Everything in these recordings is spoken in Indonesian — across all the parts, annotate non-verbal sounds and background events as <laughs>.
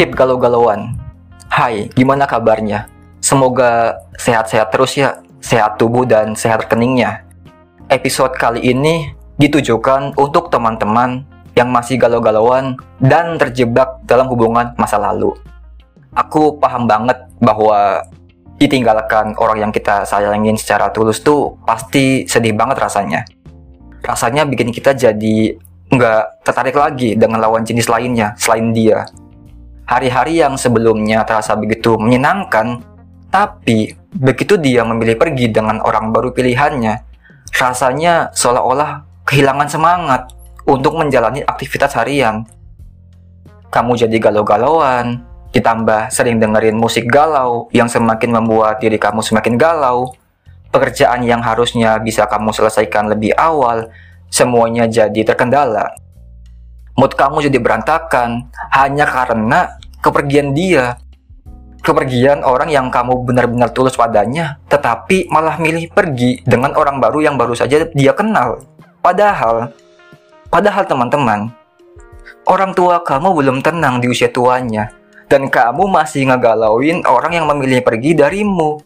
Hip galau-galauan. Hai, gimana kabarnya? Semoga sehat-sehat terus ya, sehat tubuh dan sehat rekeningnya. Episode kali ini ditujukan untuk teman-teman yang masih galau-galauan dan terjebak dalam hubungan masa lalu. Aku paham banget bahwa ditinggalkan orang yang kita sayangin secara tulus tuh pasti sedih banget rasanya. Rasanya bikin kita jadi nggak tertarik lagi dengan lawan jenis lainnya selain dia. Hari-hari yang sebelumnya terasa begitu menyenangkan, tapi begitu dia memilih pergi dengan orang baru pilihannya, rasanya seolah-olah kehilangan semangat untuk menjalani aktivitas harian. Kamu jadi galau-galauan, ditambah sering dengerin musik galau yang semakin membuat diri kamu semakin galau. Pekerjaan yang harusnya bisa kamu selesaikan lebih awal, semuanya jadi terkendala mood kamu jadi berantakan hanya karena kepergian dia. Kepergian orang yang kamu benar-benar tulus padanya, tetapi malah milih pergi dengan orang baru yang baru saja dia kenal. Padahal, padahal teman-teman, orang tua kamu belum tenang di usia tuanya, dan kamu masih ngegalauin orang yang memilih pergi darimu.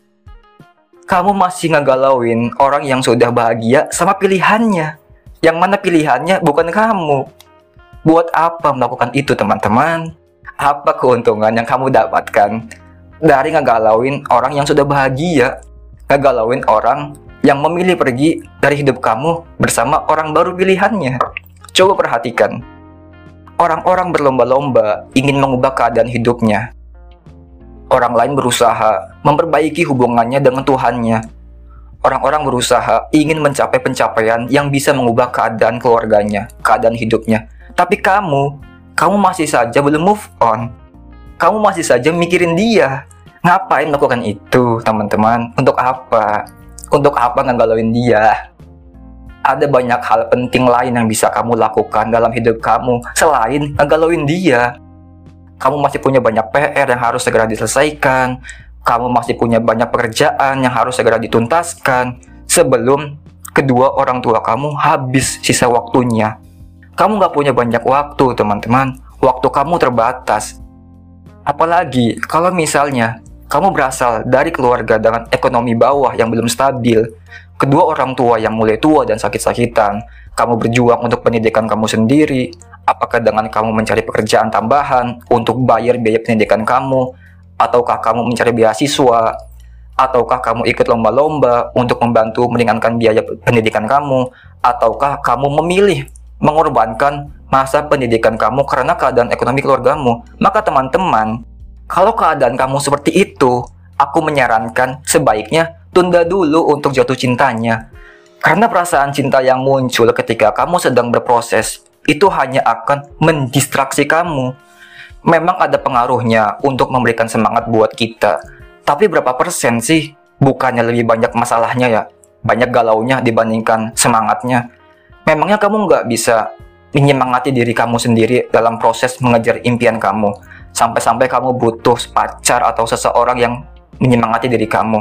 Kamu masih ngegalauin orang yang sudah bahagia sama pilihannya, yang mana pilihannya bukan kamu. Buat apa melakukan itu teman-teman? Apa keuntungan yang kamu dapatkan dari ngegalauin orang yang sudah bahagia, ngegalauin orang yang memilih pergi dari hidup kamu bersama orang baru pilihannya. Coba perhatikan. Orang-orang berlomba-lomba ingin mengubah keadaan hidupnya. Orang lain berusaha memperbaiki hubungannya dengan Tuhannya. Orang-orang berusaha ingin mencapai pencapaian yang bisa mengubah keadaan keluarganya, keadaan hidupnya. Tapi kamu kamu masih saja belum move on. Kamu masih saja mikirin dia. Ngapain melakukan itu, teman-teman? Untuk apa? Untuk apa ngegalauin dia? Ada banyak hal penting lain yang bisa kamu lakukan dalam hidup kamu selain ngegalauin dia. Kamu masih punya banyak PR yang harus segera diselesaikan. Kamu masih punya banyak pekerjaan yang harus segera dituntaskan sebelum kedua orang tua kamu habis sisa waktunya kamu nggak punya banyak waktu, teman-teman. Waktu kamu terbatas. Apalagi kalau misalnya kamu berasal dari keluarga dengan ekonomi bawah yang belum stabil, kedua orang tua yang mulai tua dan sakit-sakitan, kamu berjuang untuk pendidikan kamu sendiri, apakah dengan kamu mencari pekerjaan tambahan untuk bayar biaya pendidikan kamu, ataukah kamu mencari beasiswa, ataukah kamu ikut lomba-lomba untuk membantu meringankan biaya pendidikan kamu, ataukah kamu memilih mengorbankan masa pendidikan kamu karena keadaan ekonomi keluargamu, maka teman-teman, kalau keadaan kamu seperti itu, aku menyarankan sebaiknya tunda dulu untuk jatuh cintanya. Karena perasaan cinta yang muncul ketika kamu sedang berproses itu hanya akan mendistraksi kamu. Memang ada pengaruhnya untuk memberikan semangat buat kita. Tapi berapa persen sih? Bukannya lebih banyak masalahnya ya? Banyak galaunya dibandingkan semangatnya. Memangnya kamu nggak bisa menyemangati diri kamu sendiri dalam proses mengejar impian kamu, sampai-sampai kamu butuh pacar atau seseorang yang menyemangati diri kamu.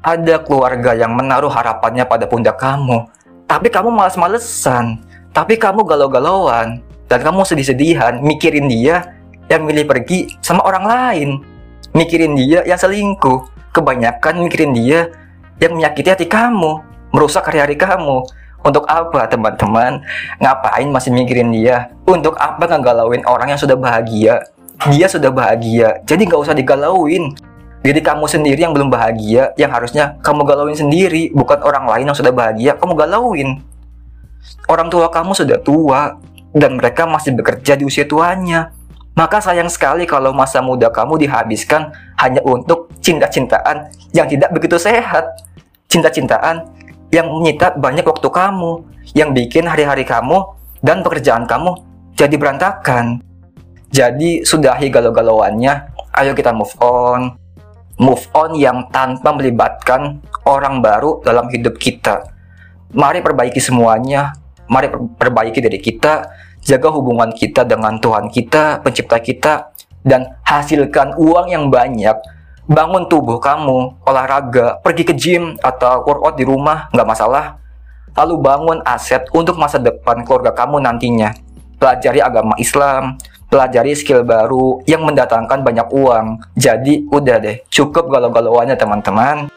Ada keluarga yang menaruh harapannya pada pundak kamu, tapi kamu malas-malesan, tapi kamu galau-galauan, dan kamu sedih-sedihan mikirin dia yang milih pergi sama orang lain, mikirin dia yang selingkuh, kebanyakan mikirin dia yang menyakiti hati kamu, merusak hari-hari kamu, untuk apa teman-teman? Ngapain masih mikirin dia? Untuk apa ngegalauin orang yang sudah bahagia? Dia sudah bahagia, jadi nggak usah digalauin. Diri kamu sendiri yang belum bahagia, yang harusnya kamu galauin sendiri, bukan orang lain yang sudah bahagia, kamu galauin. Orang tua kamu sudah tua, dan mereka masih bekerja di usia tuanya. Maka sayang sekali kalau masa muda kamu dihabiskan hanya untuk cinta-cintaan yang tidak begitu sehat. Cinta-cintaan yang menyita banyak waktu kamu, yang bikin hari-hari kamu dan pekerjaan kamu jadi berantakan. Jadi sudahi galau-galauannya, ayo kita move on. Move on yang tanpa melibatkan orang baru dalam hidup kita. Mari perbaiki semuanya, mari perbaiki diri kita, jaga hubungan kita dengan Tuhan kita, pencipta kita, dan hasilkan uang yang banyak bangun tubuh kamu, olahraga, pergi ke gym atau workout di rumah, nggak masalah. Lalu bangun aset untuk masa depan keluarga kamu nantinya. Pelajari agama Islam, pelajari skill baru yang mendatangkan banyak uang. Jadi udah deh, cukup galau-galauannya teman-teman.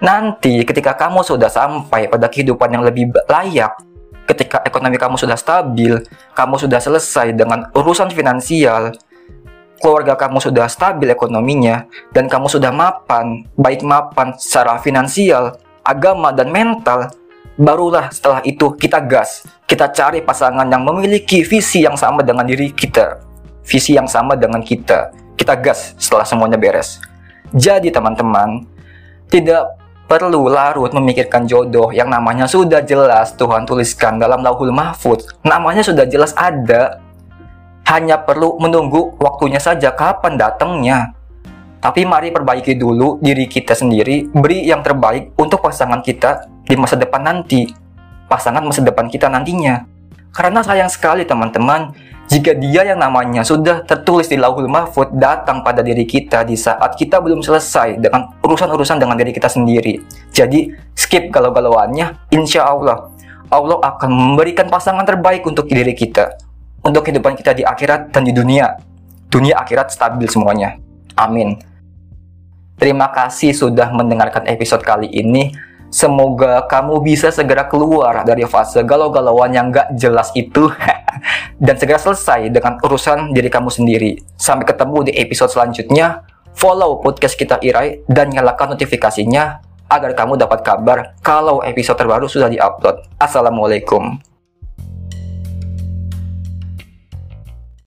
Nanti ketika kamu sudah sampai pada kehidupan yang lebih layak, ketika ekonomi kamu sudah stabil, kamu sudah selesai dengan urusan finansial, keluarga kamu sudah stabil ekonominya, dan kamu sudah mapan, baik mapan secara finansial, agama, dan mental, barulah setelah itu kita gas. Kita cari pasangan yang memiliki visi yang sama dengan diri kita. Visi yang sama dengan kita. Kita gas setelah semuanya beres. Jadi teman-teman, tidak perlu larut memikirkan jodoh yang namanya sudah jelas Tuhan tuliskan dalam lauhul mahfud. Namanya sudah jelas ada. Hanya perlu menunggu waktunya saja kapan datangnya. Tapi mari perbaiki dulu diri kita sendiri, beri yang terbaik untuk pasangan kita di masa depan nanti. Pasangan masa depan kita nantinya. Karena sayang sekali teman-teman, jika dia yang namanya sudah tertulis di lauhul mahfud datang pada diri kita di saat kita belum selesai dengan urusan-urusan dengan diri kita sendiri. Jadi skip galau-galauannya, insya Allah Allah akan memberikan pasangan terbaik untuk diri kita, untuk kehidupan kita di akhirat dan di dunia. Dunia akhirat stabil semuanya. Amin. Terima kasih sudah mendengarkan episode kali ini. Semoga kamu bisa segera keluar dari fase galau-galauan yang gak jelas itu <laughs> dan segera selesai dengan urusan diri kamu sendiri. Sampai ketemu di episode selanjutnya. Follow podcast kita Irai dan nyalakan notifikasinya agar kamu dapat kabar kalau episode terbaru sudah diupload. Assalamualaikum.